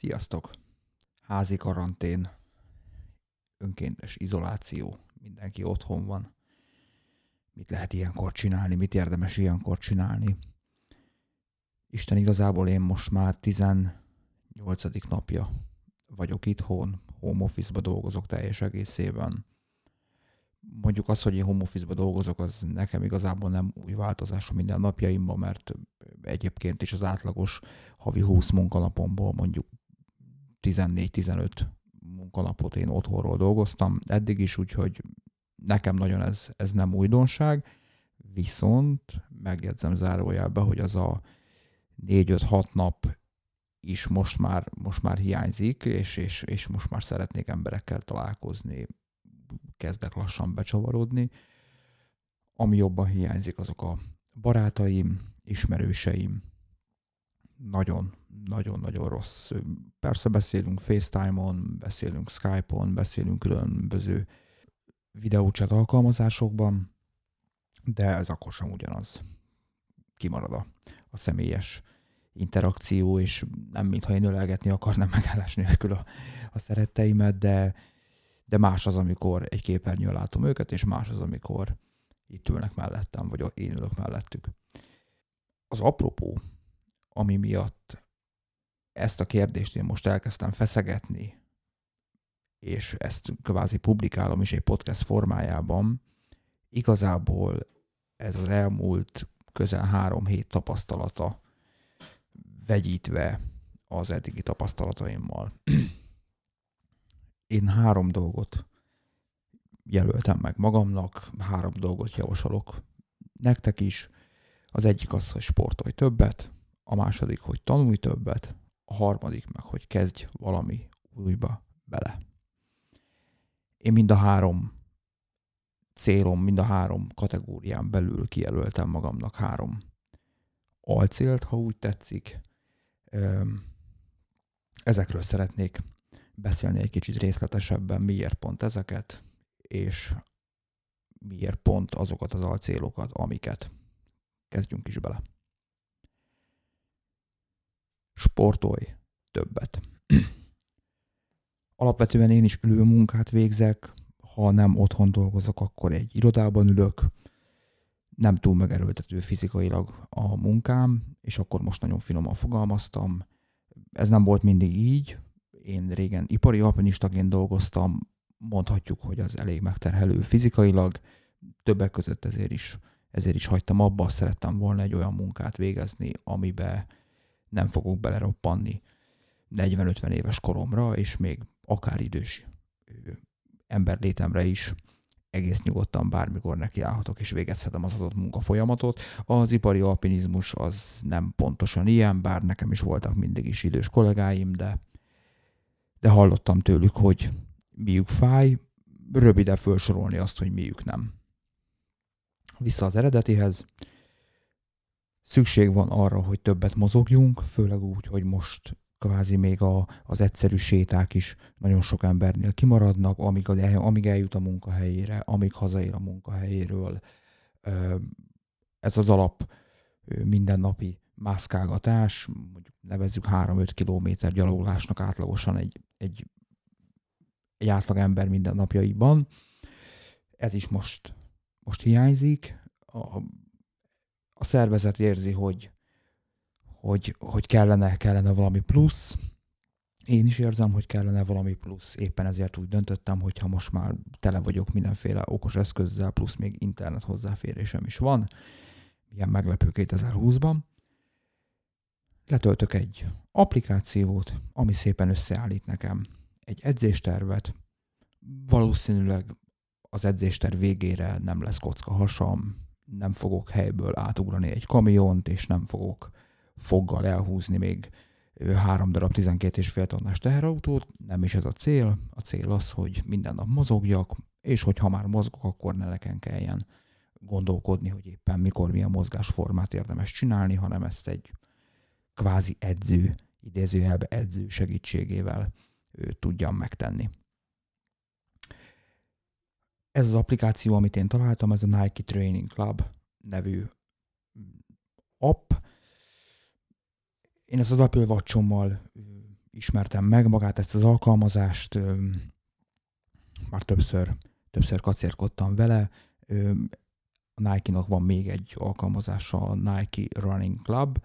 Sziasztok! Házi karantén, önkéntes izoláció, mindenki otthon van. Mit lehet ilyenkor csinálni, mit érdemes ilyenkor csinálni? Isten igazából én most már 18. napja vagyok itthon, home office-ba dolgozok teljes egészében. Mondjuk az, hogy én home office-ba dolgozok, az nekem igazából nem új változás a minden napjaimban, mert egyébként is az átlagos havi 20 munkalapomból mondjuk 14-15 munkalapot én otthonról dolgoztam eddig is, úgyhogy nekem nagyon ez, ez nem újdonság, viszont megjegyzem zárójelbe, hogy az a 4-5-6 nap is most már, most már hiányzik, és, és, és most már szeretnék emberekkel találkozni, kezdek lassan becsavarodni. Ami jobban hiányzik, azok a barátaim, ismerőseim. Nagyon, nagyon-nagyon rossz. Persze beszélünk FaceTime-on, beszélünk Skype-on, beszélünk különböző videóchat alkalmazásokban, de ez akkor sem ugyanaz. Kimarad a, a személyes interakció, és nem mintha én ölelgetni akarnám megállás nélkül a, a szeretteimet, de, de más az, amikor egy képernyőn látom őket, és más az, amikor itt ülnek mellettem, vagy én ülök mellettük. Az apropó, ami miatt ezt a kérdést én most elkezdtem feszegetni, és ezt kvázi publikálom is egy podcast formájában, igazából ez az elmúlt közel három hét tapasztalata vegyítve az eddigi tapasztalataimmal. Én három dolgot jelöltem meg magamnak, három dolgot javasolok nektek is. Az egyik az, hogy sportolj többet, a második, hogy tanulj többet, a harmadik meg, hogy kezdj valami újba bele. Én mind a három célom, mind a három kategórián belül kijelöltem magamnak három alcélt, ha úgy tetszik. Ezekről szeretnék beszélni egy kicsit részletesebben, miért pont ezeket, és miért pont azokat az alcélokat, amiket. Kezdjünk is bele. Sportolj többet. Alapvetően én is ülő munkát végzek, ha nem otthon dolgozok, akkor egy irodában ülök, nem túl megerőltető fizikailag a munkám, és akkor most nagyon finoman fogalmaztam. Ez nem volt mindig így. Én régen ipari alpinistaként dolgoztam, mondhatjuk, hogy az elég megterhelő fizikailag, többek között ezért is, ezért is hagytam abba, szerettem volna egy olyan munkát végezni, amibe nem fogok beleroppanni 40-50 éves koromra, és még akár idős ember létemre is egész nyugodtan bármikor nekiállhatok és végezhetem az adott munkafolyamatot. Az ipari alpinizmus az nem pontosan ilyen, bár nekem is voltak mindig is idős kollégáim, de, de hallottam tőlük, hogy miük fáj, röviden felsorolni azt, hogy miük nem. Vissza az eredetihez. Szükség van arra, hogy többet mozogjunk, főleg úgy, hogy most kvázi még a, az egyszerű séták is nagyon sok embernél kimaradnak, amíg, amíg eljut a munkahelyére, amíg hazaér a munkahelyéről. Ez az alap mindennapi mászkálgatás, mondjuk nevezzük 3-5 kilométer gyaloglásnak átlagosan egy, egy, egy átlag ember minden napjaiban. Ez is most, most hiányzik. A, a szervezet érzi, hogy hogy, hogy kellene, kellene valami plusz. Én is érzem, hogy kellene valami plusz. Éppen ezért úgy döntöttem, hogy ha most már tele vagyok mindenféle okos eszközzel, plusz még internet hozzáférésem is van, ilyen meglepő 2020-ban, letöltök egy applikációt, ami szépen összeállít nekem egy edzéstervet. Valószínűleg az edzésterv végére nem lesz kocka hasam, nem fogok helyből átugrani egy kamiont, és nem fogok foggal elhúzni még három darab 12 és fél tonnás teherautót, nem is ez a cél. A cél az, hogy minden nap mozogjak, és hogy ha már mozgok, akkor ne nekem kelljen gondolkodni, hogy éppen mikor milyen mozgásformát érdemes csinálni, hanem ezt egy kvázi edző, idézőjelbe edző segítségével ő, tudjam megtenni. Ez az applikáció, amit én találtam, ez a Nike Training Club nevű app, én ezt az Apple watch ismertem meg magát ezt az alkalmazást, már többször, többször kacérkodtam vele. A Nike-nak van még egy alkalmazása, a Nike Running Club,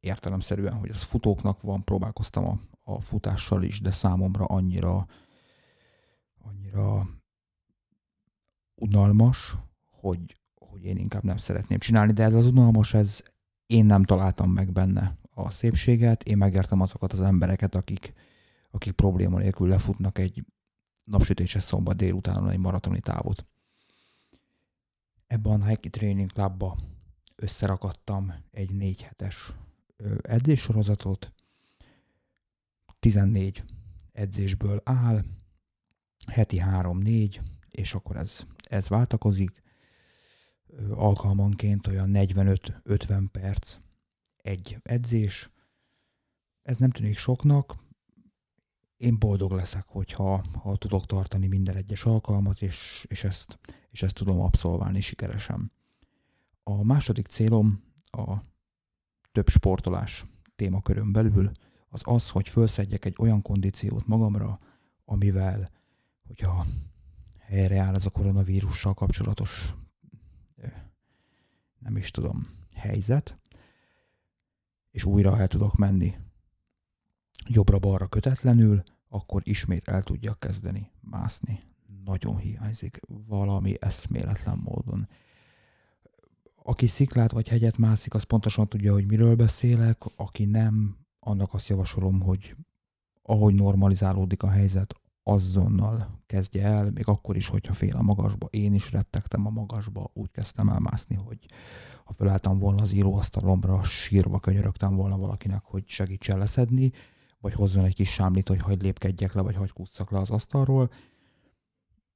értelemszerűen, hogy az futóknak van, próbálkoztam a, a futással is, de számomra annyira annyira unalmas, hogy, hogy én inkább nem szeretném csinálni, de ez az unalmas, ez én nem találtam meg benne a szépséget, én megértem azokat az embereket, akik, akik probléma nélkül lefutnak egy napsütéses szombat délután egy maratoni távot. Ebben a Nike Training Clubba összerakadtam egy négy hetes edzéssorozatot, 14 edzésből áll, heti 3-4, és akkor ez, ez váltakozik. Alkalmanként olyan 45-50 perc egy edzés. Ez nem tűnik soknak. Én boldog leszek, hogyha ha tudok tartani minden egyes alkalmat, és, és, ezt, és ezt tudom abszolválni sikeresen. A második célom a több sportolás témakörön belül az az, hogy felszedjek egy olyan kondíciót magamra, amivel, hogyha helyreáll ez a koronavírussal kapcsolatos, nem is tudom, helyzet, és újra el tudok menni jobbra-balra kötetlenül, akkor ismét el tudjak kezdeni mászni. Nagyon hiányzik valami eszméletlen módon. Aki sziklát vagy hegyet mászik, az pontosan tudja, hogy miről beszélek, aki nem, annak azt javasolom, hogy ahogy normalizálódik a helyzet, azonnal kezdje el, még akkor is, hogyha fél a magasba. Én is rettegtem a magasba, úgy kezdtem el mászni, hogy ha felálltam volna az íróasztalomra, sírva könyörögtem volna valakinek, hogy segítsen leszedni, vagy hozzon egy kis sámlit, hogy hagy lépkedjek le, vagy hagy kusszak le az asztalról.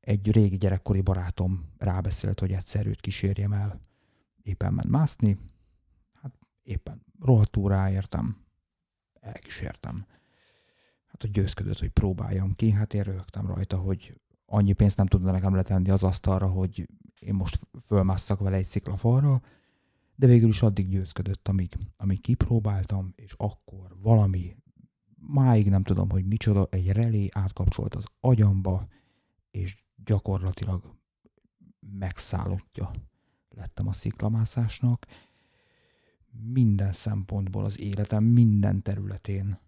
Egy régi gyerekkori barátom rábeszélt, hogy egyszer őt kísérjem el. Éppen ment mászni, hát éppen rohadtul ráértem, elkísértem hát hogy győzködött, hogy próbáljam ki. Hát én rögtem rajta, hogy annyi pénzt nem tudna nekem letenni az asztalra, hogy én most fölmásszak vele egy sziklafalra, de végül is addig győzködött, amíg, amíg kipróbáltam, és akkor valami, máig nem tudom, hogy micsoda, egy relé átkapcsolt az agyamba, és gyakorlatilag megszállottja lettem a sziklamászásnak. Minden szempontból az életem minden területén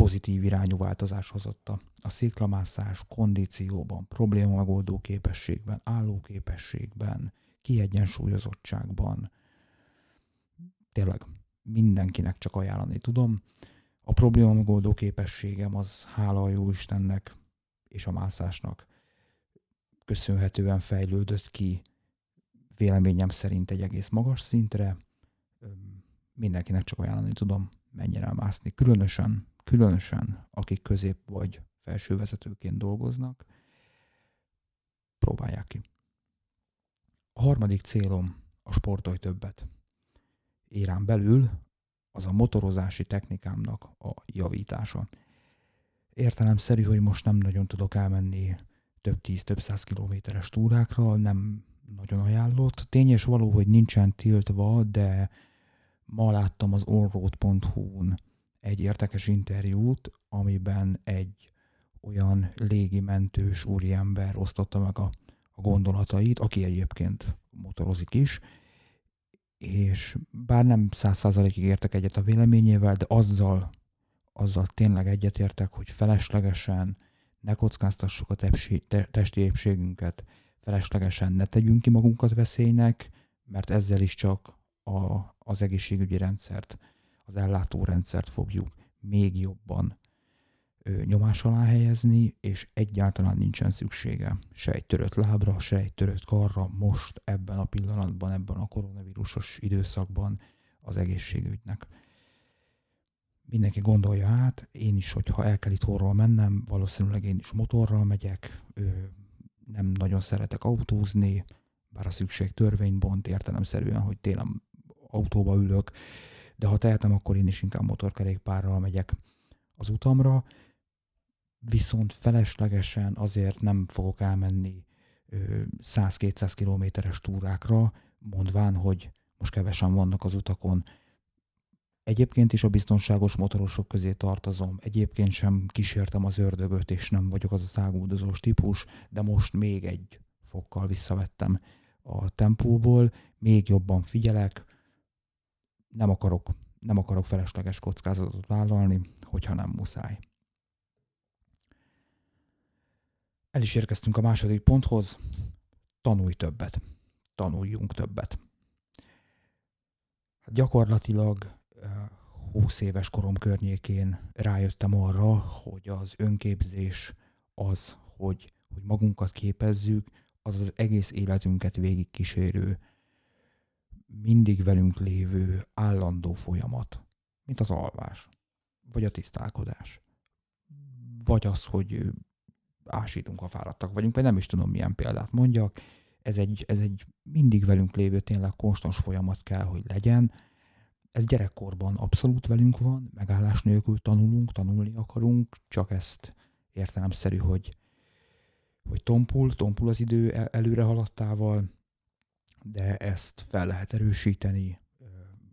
pozitív irányú változás hozott a, sziklamászás kondícióban, problémamegoldó képességben, állóképességben, kiegyensúlyozottságban. Tényleg mindenkinek csak ajánlani tudom. A probléma megoldó képességem az hála a jó Istennek és a mászásnak köszönhetően fejlődött ki véleményem szerint egy egész magas szintre. Mindenkinek csak ajánlani tudom, mennyire elmászni. Különösen különösen akik közép vagy felső vezetőként dolgoznak, próbálják ki. A harmadik célom a sportolj többet. Érán belül az a motorozási technikámnak a javítása. Értelemszerű, hogy most nem nagyon tudok elmenni több tíz, több száz kilométeres túrákra, nem nagyon ajánlott. Tény és való, hogy nincsen tiltva, de ma láttam az onroad.hu-n egy érdekes interjút, amiben egy olyan légimentős úriember osztotta meg a, a gondolatait, aki egyébként motorozik is, és bár nem száz százalékig értek egyet a véleményével, de azzal, azzal tényleg egyetértek, hogy feleslegesen ne kockáztassuk a tepsi, te, testi épségünket, feleslegesen ne tegyünk ki magunkat veszélynek, mert ezzel is csak a, az egészségügyi rendszert az ellátórendszert fogjuk még jobban nyomás alá helyezni, és egyáltalán nincsen szüksége se egy törött lábra, se egy törött karra most, ebben a pillanatban, ebben a koronavírusos időszakban az egészségügynek. Mindenki gondolja át, én is, hogyha el kell itthonról mennem, valószínűleg én is motorral megyek, nem nagyon szeretek autózni, bár a szükség törvénybont értelemszerűen, hogy télen autóba ülök, de ha tehetem, akkor én is inkább motorkerékpárral megyek az utamra, viszont feleslegesen azért nem fogok elmenni 100-200 kilométeres túrákra, mondván, hogy most kevesen vannak az utakon, Egyébként is a biztonságos motorosok közé tartozom, egyébként sem kísértem az ördögöt, és nem vagyok az a szágúdozós típus, de most még egy fokkal visszavettem a tempóból, még jobban figyelek, nem akarok, nem akarok felesleges kockázatot vállalni, hogyha nem muszáj. El is érkeztünk a második ponthoz. Tanulj többet. Tanuljunk többet. Hát gyakorlatilag 20 éves korom környékén rájöttem arra, hogy az önképzés az, hogy, hogy magunkat képezzük, az az egész életünket végigkísérő, mindig velünk lévő állandó folyamat, mint az alvás, vagy a tisztálkodás, vagy az, hogy ásítunk, ha fáradtak vagyunk, vagy nem is tudom, milyen példát mondjak. Ez egy, ez egy mindig velünk lévő, tényleg konstans folyamat kell, hogy legyen. Ez gyerekkorban abszolút velünk van, megállás nélkül tanulunk, tanulni akarunk, csak ezt értelemszerű, hogy, hogy tompul, tompul az idő előre haladtával, de ezt fel lehet erősíteni.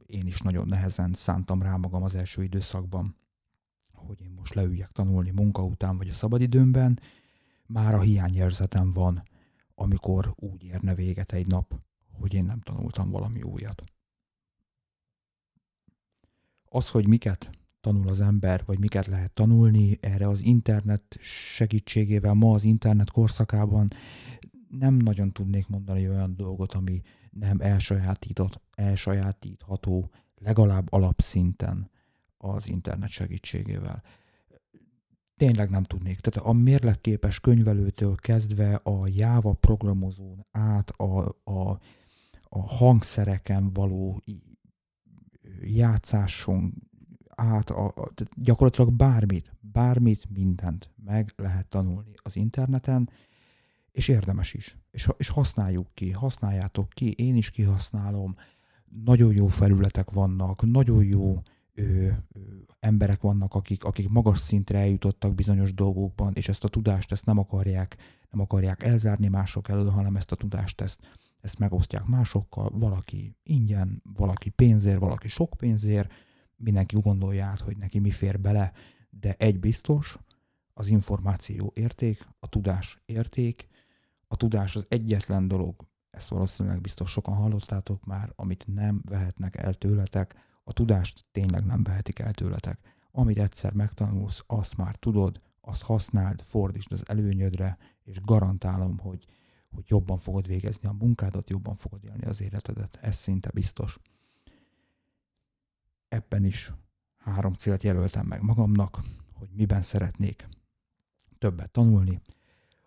Én is nagyon nehezen szántam rá magam az első időszakban, hogy én most leüljek tanulni munka után vagy a szabadidőmben, már a hiányérzetem van, amikor úgy érne véget egy nap, hogy én nem tanultam valami újat. Az, hogy miket tanul az ember, vagy miket lehet tanulni, erre az internet segítségével, ma az internet korszakában nem nagyon tudnék mondani olyan dolgot, ami nem elsajátított, elsajátítható legalább alapszinten az internet segítségével tényleg nem tudnék. Tehát a mérlegképes könyvelőtől kezdve a Java programozón át a, a, a hangszereken való játszáson át, a, a, gyakorlatilag bármit, bármit, mindent meg lehet tanulni az interneten, és érdemes is. És, és használjuk ki, használjátok ki, én is kihasználom, nagyon jó felületek vannak, nagyon jó ö, ö, emberek vannak, akik, akik magas szintre eljutottak bizonyos dolgokban, és ezt a tudást ezt nem akarják, nem akarják elzárni mások elől, hanem ezt a tudást ezt, ezt megosztják másokkal, valaki ingyen, valaki pénzért, valaki sok pénzért, mindenki gondolja át, hogy neki mi fér bele, de egy biztos, az információ érték, a tudás érték, a tudás az egyetlen dolog, ezt valószínűleg biztos sokan hallottátok már, amit nem vehetnek el tőletek, a tudást tényleg nem vehetik el tőletek. Amit egyszer megtanulsz, azt már tudod, azt használd, fordítsd az előnyödre, és garantálom, hogy, hogy jobban fogod végezni a munkádat, jobban fogod élni az életedet. Ez szinte biztos. Ebben is három célt jelöltem meg magamnak, hogy miben szeretnék többet tanulni.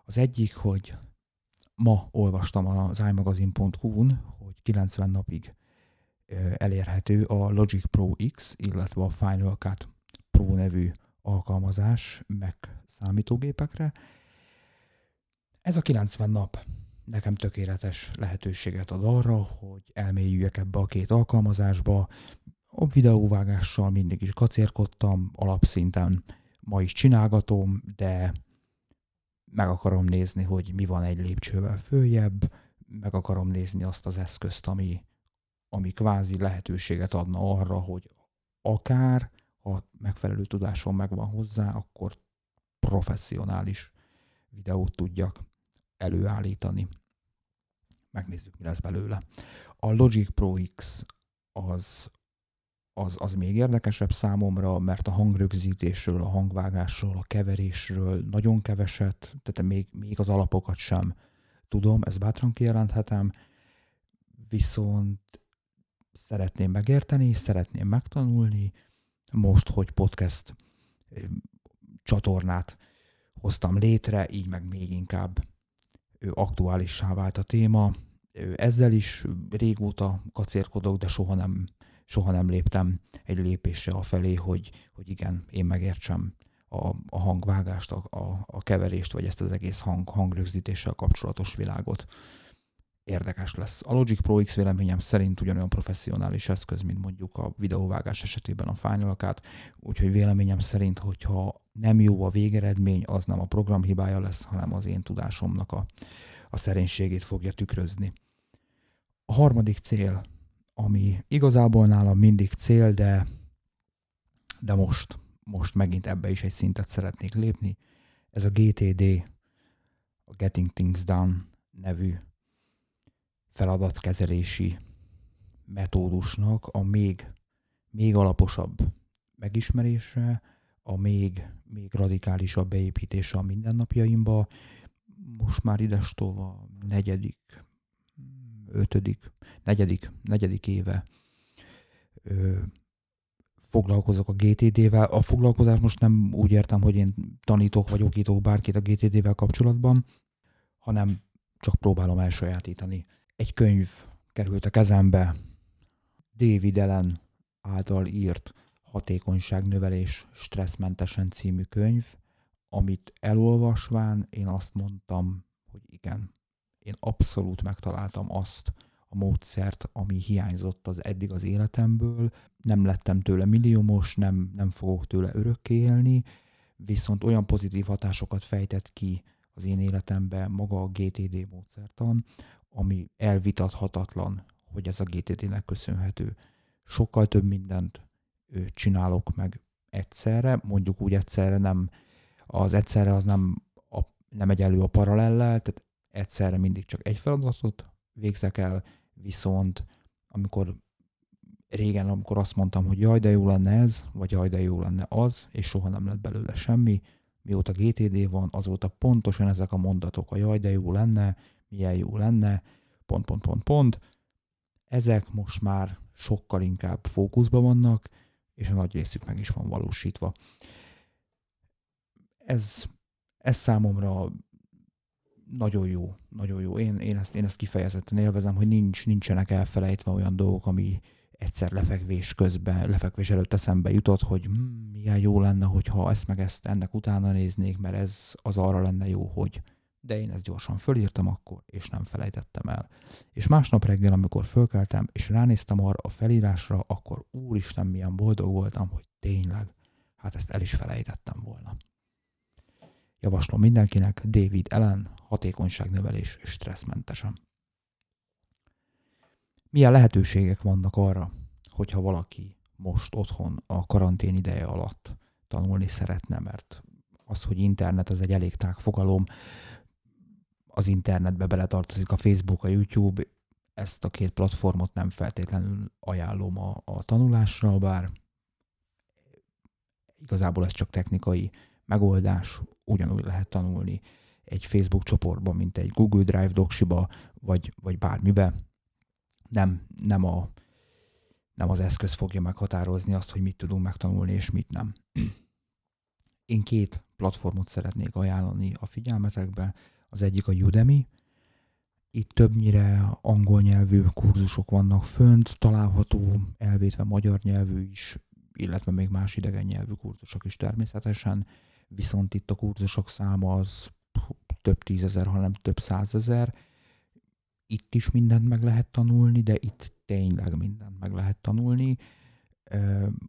Az egyik, hogy ma olvastam az imagazin.hu-n, hogy 90 napig elérhető a Logic Pro X, illetve a Final Cut Pro nevű alkalmazás Mac számítógépekre. Ez a 90 nap nekem tökéletes lehetőséget ad arra, hogy elmélyüljek ebbe a két alkalmazásba. A videóvágással mindig is kacérkodtam, alapszinten ma is csinálgatom, de meg akarom nézni, hogy mi van egy lépcsővel följebb, meg akarom nézni azt az eszközt, ami, ami kvázi lehetőséget adna arra, hogy akár, ha megfelelő tudásom megvan hozzá, akkor professzionális videót tudjak előállítani. Megnézzük, mi lesz belőle. A Logic Pro X az, az, az még érdekesebb számomra, mert a hangrögzítésről, a hangvágásról, a keverésről nagyon keveset, tehát még, még az alapokat sem tudom, ezt bátran kijelenthetem, viszont szeretném megérteni, szeretném megtanulni. Most, hogy podcast csatornát hoztam létre, így meg még inkább aktuálissá vált a téma. Ezzel is régóta kacérkodok, de soha nem, soha nem léptem egy lépésre a felé, hogy, hogy igen, én megértsem a, a hangvágást, a, a, a keverést, vagy ezt az egész hang, hangrögzítéssel kapcsolatos világot érdekes lesz. A Logic Pro X véleményem szerint ugyanolyan professzionális eszköz, mint mondjuk a videóvágás esetében a Final Cut, úgyhogy véleményem szerint, hogyha nem jó a végeredmény, az nem a program hibája lesz, hanem az én tudásomnak a, a szerénységét fogja tükrözni. A harmadik cél, ami igazából nálam mindig cél, de de most, most megint ebbe is egy szintet szeretnék lépni. Ez a GTD, a Getting Things Done nevű feladatkezelési metódusnak a még, még alaposabb megismerése, a még, még radikálisabb beépítése a mindennapjaimba. Most már idestova negyedik, ötödik, negyedik, negyedik éve ö, foglalkozok a GTD-vel. A foglalkozás most nem úgy értem, hogy én tanítok vagy okítok bárkit a GTD-vel kapcsolatban, hanem csak próbálom elsajátítani. Egy könyv került a kezembe, David Ellen által írt Hatékonyságnövelés stresszmentesen című könyv, amit elolvasván én azt mondtam, hogy igen, én abszolút megtaláltam azt a módszert, ami hiányzott az eddig az életemből. Nem lettem tőle milliómos, nem, nem fogok tőle örökké élni, viszont olyan pozitív hatásokat fejtett ki az én életembe maga a GTD módszertan, ami elvitathatatlan, hogy ez a GTD-nek köszönhető. Sokkal több mindent csinálok meg egyszerre, mondjuk úgy egyszerre nem, az egyszerre az nem, a, nem egy elő a paralellel, tehát egyszerre mindig csak egy feladatot végzek el, viszont amikor régen, amikor azt mondtam, hogy jaj, de jó lenne ez, vagy jaj, de jó lenne az, és soha nem lett belőle semmi, mióta GTD van, azóta pontosan ezek a mondatok, a jaj, de jó lenne, milyen jó lenne, pont, pont, pont, pont, ezek most már sokkal inkább fókuszban vannak, és a nagy részük meg is van valósítva. Ez, ez számomra nagyon jó, nagyon jó. Én, én, ezt, én ezt kifejezetten élvezem, hogy nincs, nincsenek elfelejtve olyan dolgok, ami egyszer lefekvés közben, lefekvés előtt eszembe jutott, hogy hm, milyen jó lenne, hogyha ezt meg ezt ennek utána néznék, mert ez az arra lenne jó, hogy de én ezt gyorsan fölírtam akkor, és nem felejtettem el. És másnap reggel, amikor fölkeltem, és ránéztem arra a felírásra, akkor úristen, milyen boldog voltam, hogy tényleg, hát ezt el is felejtettem volna. Javaslom mindenkinek David Ellen, hatékonyságnövelés stresszmentesen. Milyen lehetőségek vannak arra, hogyha valaki most otthon a karantén ideje alatt tanulni szeretne, mert az, hogy internet az egy elég tág fogalom, az internetbe beletartozik a Facebook, a YouTube, ezt a két platformot nem feltétlenül ajánlom a, a tanulásra, bár igazából ez csak technikai megoldás, ugyanúgy lehet tanulni egy Facebook csoportban, mint egy Google Drive doksiba, vagy, vagy bármibe. Nem, nem, a, nem az eszköz fogja meghatározni azt, hogy mit tudunk megtanulni, és mit nem. Én két platformot szeretnék ajánlani a figyelmetekbe. Az egyik a Udemy, itt többnyire angol nyelvű kurzusok vannak fönt, található elvétve magyar nyelvű is, illetve még más idegen nyelvű kurzusok is természetesen, viszont itt a kurzusok száma az több tízezer, hanem több százezer. Itt is mindent meg lehet tanulni, de itt tényleg mindent meg lehet tanulni.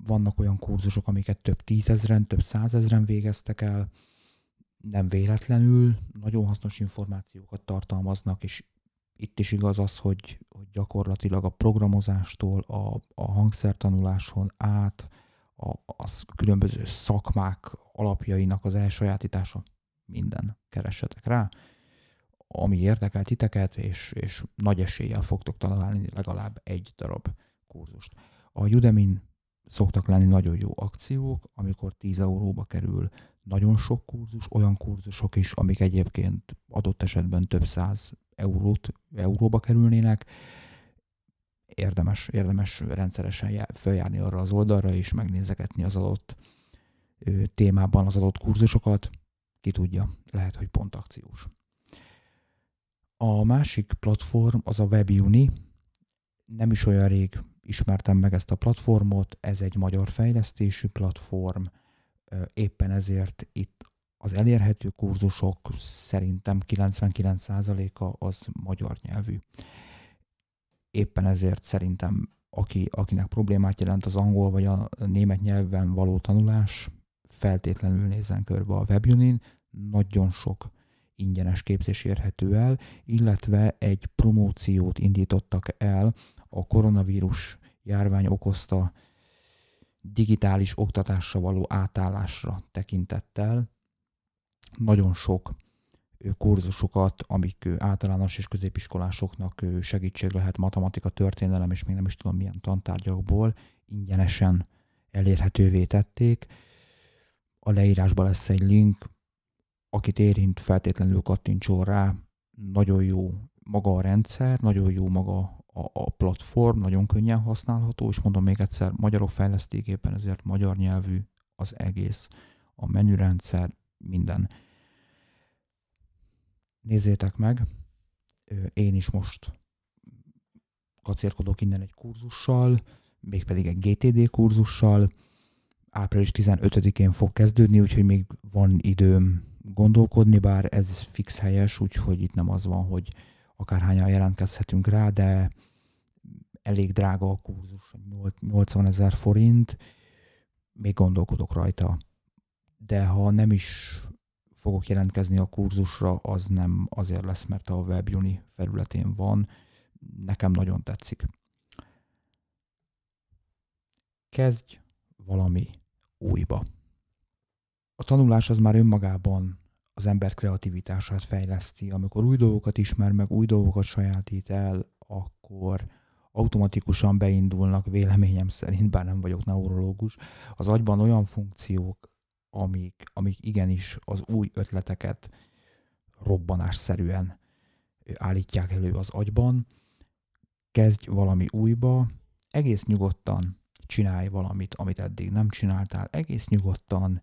Vannak olyan kurzusok, amiket több tízezren, több százezren végeztek el, nem véletlenül, nagyon hasznos információkat tartalmaznak, és itt is igaz az, hogy, hogy gyakorlatilag a programozástól a, a hangszertanuláson át a, a különböző szakmák alapjainak az elsajátítása minden keressetek rá, ami érdekel titeket, és, és nagy eséllyel fogtok találni legalább egy darab kurzust. A udemy szoktak lenni nagyon jó akciók, amikor 10 euróba kerül nagyon sok kurzus, olyan kurzusok is, amik egyébként adott esetben több száz eurót, euróba kerülnének. Érdemes, érdemes rendszeresen följárni arra az oldalra, és megnézegetni az adott témában az adott kurzusokat. Ki tudja, lehet, hogy pont akciós. A másik platform az a WebUni. Nem is olyan rég ismertem meg ezt a platformot, ez egy magyar fejlesztésű platform, éppen ezért itt az elérhető kurzusok szerintem 99%-a az magyar nyelvű. Éppen ezért szerintem, aki, akinek problémát jelent az angol vagy a német nyelven való tanulás, feltétlenül nézzen körbe a WebUnin, nagyon sok ingyenes képzés érhető el, illetve egy promóciót indítottak el a koronavírus járvány okozta digitális oktatásra való átállásra tekintettel. Nagyon sok kurzusokat, amik általános és középiskolásoknak segítség lehet matematika, történelem, és még nem is tudom milyen tantárgyakból ingyenesen elérhetővé tették. A leírásban lesz egy link, akit érint, feltétlenül kattintson rá. Nagyon jó maga a rendszer, nagyon jó maga a, a platform, nagyon könnyen használható, és mondom még egyszer, magyarok fejleszték éppen ezért magyar nyelvű az egész, a menürendszer, minden. Nézzétek meg, én is most kacérkodok innen egy kurzussal, mégpedig egy GTD kurzussal, április 15-én fog kezdődni, úgyhogy még van időm gondolkodni, bár ez fix helyes, úgyhogy itt nem az van, hogy akárhányan jelentkezhetünk rá, de elég drága a kurzus, 80 ezer forint, még gondolkodok rajta. De ha nem is fogok jelentkezni a kurzusra, az nem azért lesz, mert a WebUni felületén van. Nekem nagyon tetszik. Kezdj valami újba. A tanulás az már önmagában az ember kreativitását fejleszti. Amikor új dolgokat ismer meg, új dolgokat sajátít el, akkor automatikusan beindulnak véleményem szerint, bár nem vagyok neurológus, az agyban olyan funkciók, amik, amik igenis az új ötleteket robbanásszerűen állítják elő az agyban. Kezdj valami újba, egész nyugodtan csinálj valamit, amit eddig nem csináltál, egész nyugodtan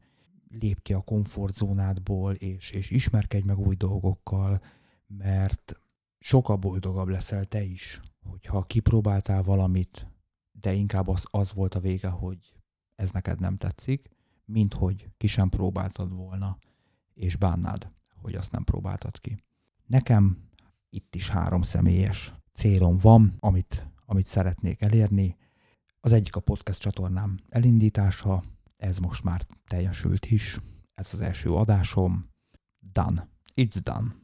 lép ki a komfortzónádból, és, és ismerkedj meg új dolgokkal, mert sokkal boldogabb leszel te is, hogyha kipróbáltál valamit, de inkább az, az volt a vége, hogy ez neked nem tetszik, mint hogy ki sem próbáltad volna, és bánnád, hogy azt nem próbáltad ki. Nekem itt is három személyes célom van, amit, amit szeretnék elérni. Az egyik a podcast csatornám elindítása, ez most már teljesült is. Ez az első adásom. Done. It's done.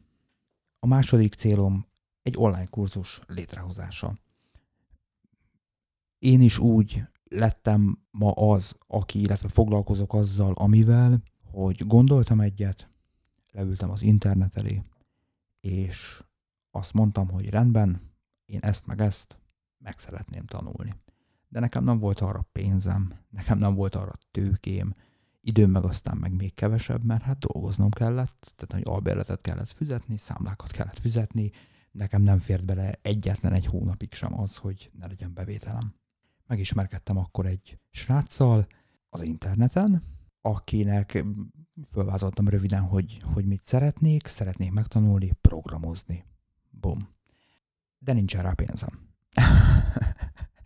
A második célom egy online kurzus létrehozása. Én is úgy lettem ma az, aki, illetve foglalkozok azzal, amivel, hogy gondoltam egyet, leültem az internet elé, és azt mondtam, hogy rendben, én ezt meg ezt meg szeretném tanulni de nekem nem volt arra pénzem, nekem nem volt arra tőkém, időm meg aztán meg még kevesebb, mert hát dolgoznom kellett, tehát hogy albérletet kellett fizetni, számlákat kellett fizetni, nekem nem fért bele egyetlen egy hónapig sem az, hogy ne legyen bevételem. Megismerkedtem akkor egy sráccal az interneten, akinek fölvázoltam röviden, hogy, hogy mit szeretnék, szeretnék megtanulni programozni. Bum. De nincsen rá pénzem.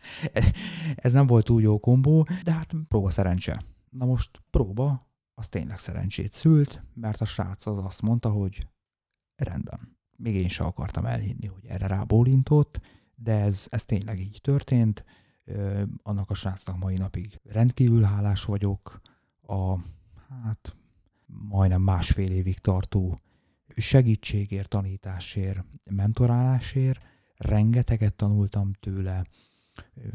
Ez nem volt túl jó kombó, de hát próba szerencse. Na most próba, az tényleg szerencsét szült, mert a srác az azt mondta, hogy rendben. Még én sem akartam elhinni, hogy erre rábólintott, de ez, ez tényleg így történt. Annak a srácnak mai napig rendkívül hálás vagyok. A, hát majdnem másfél évig tartó segítségért, tanításért, mentorálásért. Rengeteget tanultam tőle,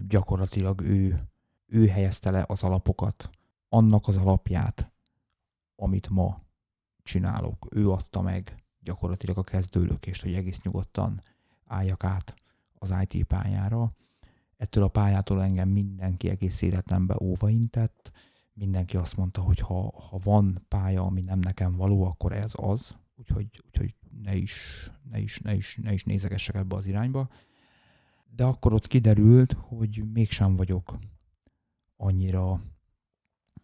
gyakorlatilag ő, ő helyezte le az alapokat, annak az alapját, amit ma csinálok. Ő adta meg gyakorlatilag a kezdőlökést, hogy egész nyugodtan álljak át az IT pályára. Ettől a pályától engem mindenki egész életemben óvaintett, mindenki azt mondta, hogy ha, ha van pálya, ami nem nekem való, akkor ez az, úgyhogy, úgyhogy ne, is, ne, is, ne, is, ne is nézegessek ebbe az irányba de akkor ott kiderült, hogy mégsem vagyok annyira,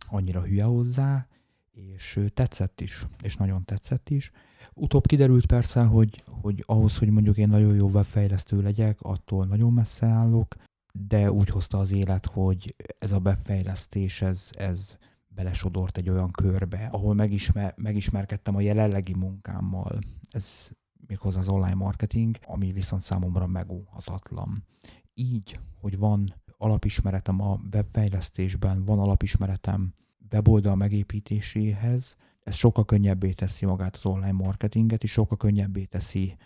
annyira hülye hozzá, és tetszett is, és nagyon tetszett is. Utóbb kiderült persze, hogy, hogy ahhoz, hogy mondjuk én nagyon jó webfejlesztő legyek, attól nagyon messze állok, de úgy hozta az élet, hogy ez a webfejlesztés, ez, ez belesodort egy olyan körbe, ahol megismer, megismerkedtem a jelenlegi munkámmal. Ez méghozzá az online marketing, ami viszont számomra megúhatatlan. Így, hogy van alapismeretem a webfejlesztésben, van alapismeretem weboldal megépítéséhez, ez sokkal könnyebbé teszi magát az online marketinget, és sokkal könnyebbé teszi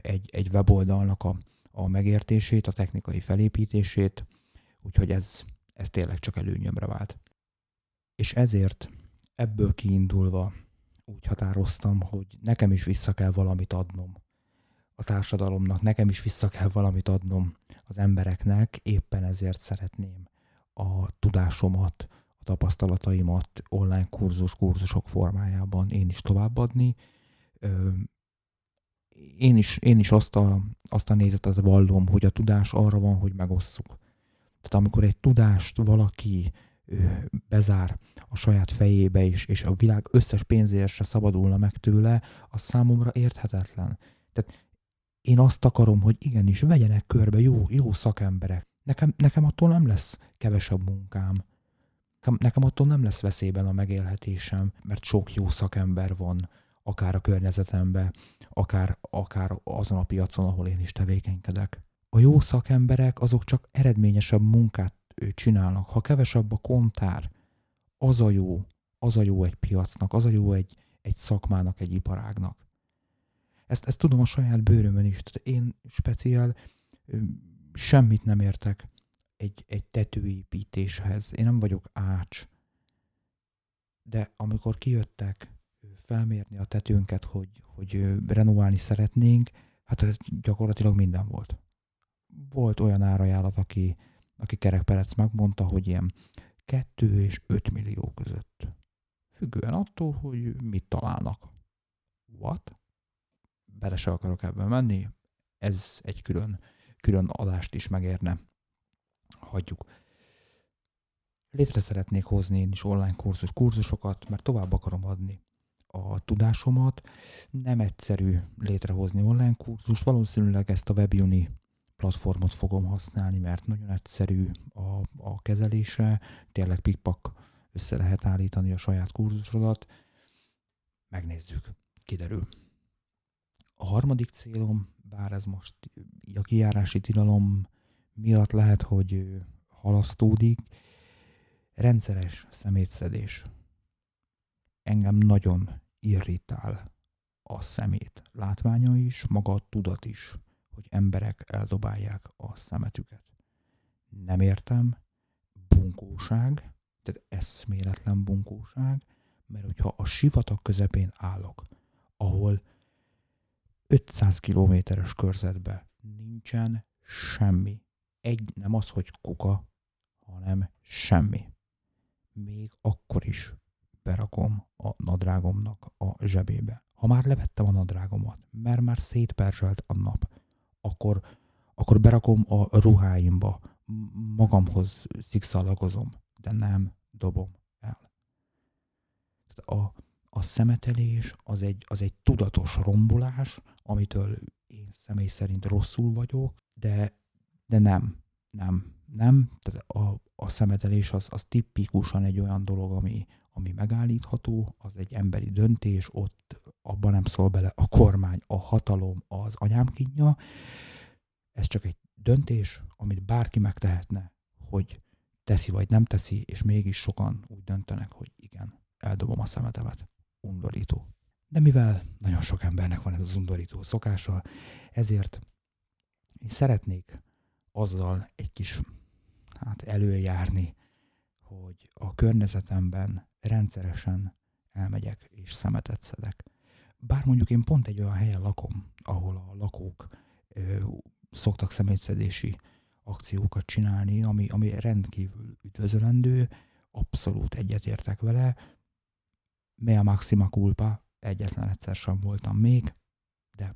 egy, egy weboldalnak a, a megértését, a technikai felépítését, úgyhogy ez, ez tényleg csak előnyömre vált. És ezért ebből kiindulva úgy határoztam, hogy nekem is vissza kell valamit adnom a társadalomnak, nekem is vissza kell valamit adnom az embereknek, éppen ezért szeretném a tudásomat, a tapasztalataimat online kurzus, kurzusok formájában én is továbbadni. Én is, én is azt, a, azt a nézetet vallom, hogy a tudás arra van, hogy megosszuk. Tehát amikor egy tudást valaki bezár a saját fejébe is, és a világ összes pénzért se szabadulna meg tőle, az számomra érthetetlen. Tehát én azt akarom, hogy igenis vegyenek körbe jó, jó szakemberek. Nekem, nekem attól nem lesz kevesebb munkám. Nekem attól nem lesz veszélyben a megélhetésem, mert sok jó szakember van, akár a környezetemben, akár, akár azon a piacon, ahol én is tevékenykedek. A jó szakemberek azok csak eredményesebb munkát csinálnak. Ha kevesebb a kontár, az a jó, az a jó egy piacnak, az a jó egy, egy szakmának, egy iparágnak. Ezt, ezt tudom a saját bőrömön is. Tehát én speciál semmit nem értek egy, egy tetőépítéshez. Én nem vagyok ács. De amikor kijöttek felmérni a tetőnket, hogy, hogy renoválni szeretnénk, hát gyakorlatilag minden volt. Volt olyan árajánlat, aki, aki kerekperec megmondta, hogy ilyen 2 és 5 millió között. Függően attól, hogy mit találnak. What? Bele se akarok ebben menni. Ez egy külön, külön adást is megérne. Hagyjuk. Létre szeretnék hozni én is online kurzus, kurzusokat, mert tovább akarom adni a tudásomat. Nem egyszerű létrehozni online kurzust, valószínűleg ezt a WebUni platformot fogom használni, mert nagyon egyszerű a, a kezelése, tényleg pikpak össze lehet állítani a saját kurzusodat. Megnézzük, kiderül. A harmadik célom, bár ez most a kijárási tilalom miatt lehet, hogy halasztódik, rendszeres szemétszedés. Engem nagyon irritál a szemét látványa is, maga a tudat is hogy emberek eldobálják a szemetüket. Nem értem, bunkóság, tehát eszméletlen bunkóság, mert hogyha a sivatag közepén állok, ahol 500 kilométeres körzetben nincsen semmi, egy nem az, hogy kuka, hanem semmi. Még akkor is berakom a nadrágomnak a zsebébe. Ha már levettem a nadrágomat, mert már szétperzselt a nap, akkor, akkor berakom a ruháimba, magamhoz szikszalagozom, de nem dobom el. A, a szemetelés az egy, az egy tudatos rombolás, amitől én személy szerint rosszul vagyok, de, de nem, nem, nem. Tehát a, a szemetelés az, az tipikusan egy olyan dolog, ami, ami megállítható, az egy emberi döntés, ott abban nem szól bele a kormány, a hatalom, az anyám kínja. Ez csak egy döntés, amit bárki megtehetne, hogy teszi vagy nem teszi, és mégis sokan úgy döntenek, hogy igen, eldobom a szemetemet. Undorító. De mivel nagyon sok embernek van ez az undorító szokása, ezért én szeretnék azzal egy kis hát előjárni, hogy a környezetemben rendszeresen elmegyek és szemetet szedek. Bár mondjuk én pont egy olyan helyen lakom, ahol a lakók ö, szoktak szemétszedési akciókat csinálni, ami, ami rendkívül üdvözölendő, abszolút egyetértek vele. Mea maxima culpa, egyetlen egyszer sem voltam még, de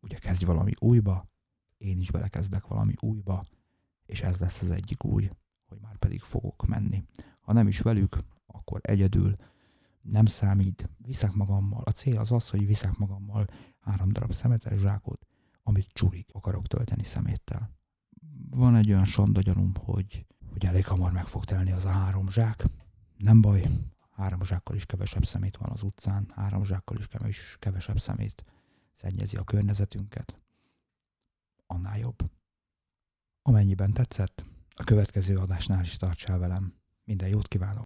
ugye kezdj valami újba, én is belekezdek valami újba, és ez lesz az egyik új, hogy már pedig fogok menni. Ha nem is velük, akkor egyedül, nem számít, viszek magammal. A cél az az, hogy viszek magammal három darab szemetes zsákot, amit csurig akarok tölteni szeméttel. Van egy olyan sonda gyanúm, hogy, hogy elég hamar meg fog telni az a három zsák. Nem baj, három zsákkal is kevesebb szemét van az utcán, három zsákkal is kevesebb szemét szennyezi a környezetünket. Annál jobb. Amennyiben tetszett, a következő adásnál is tartsál velem. Minden jót kívánok!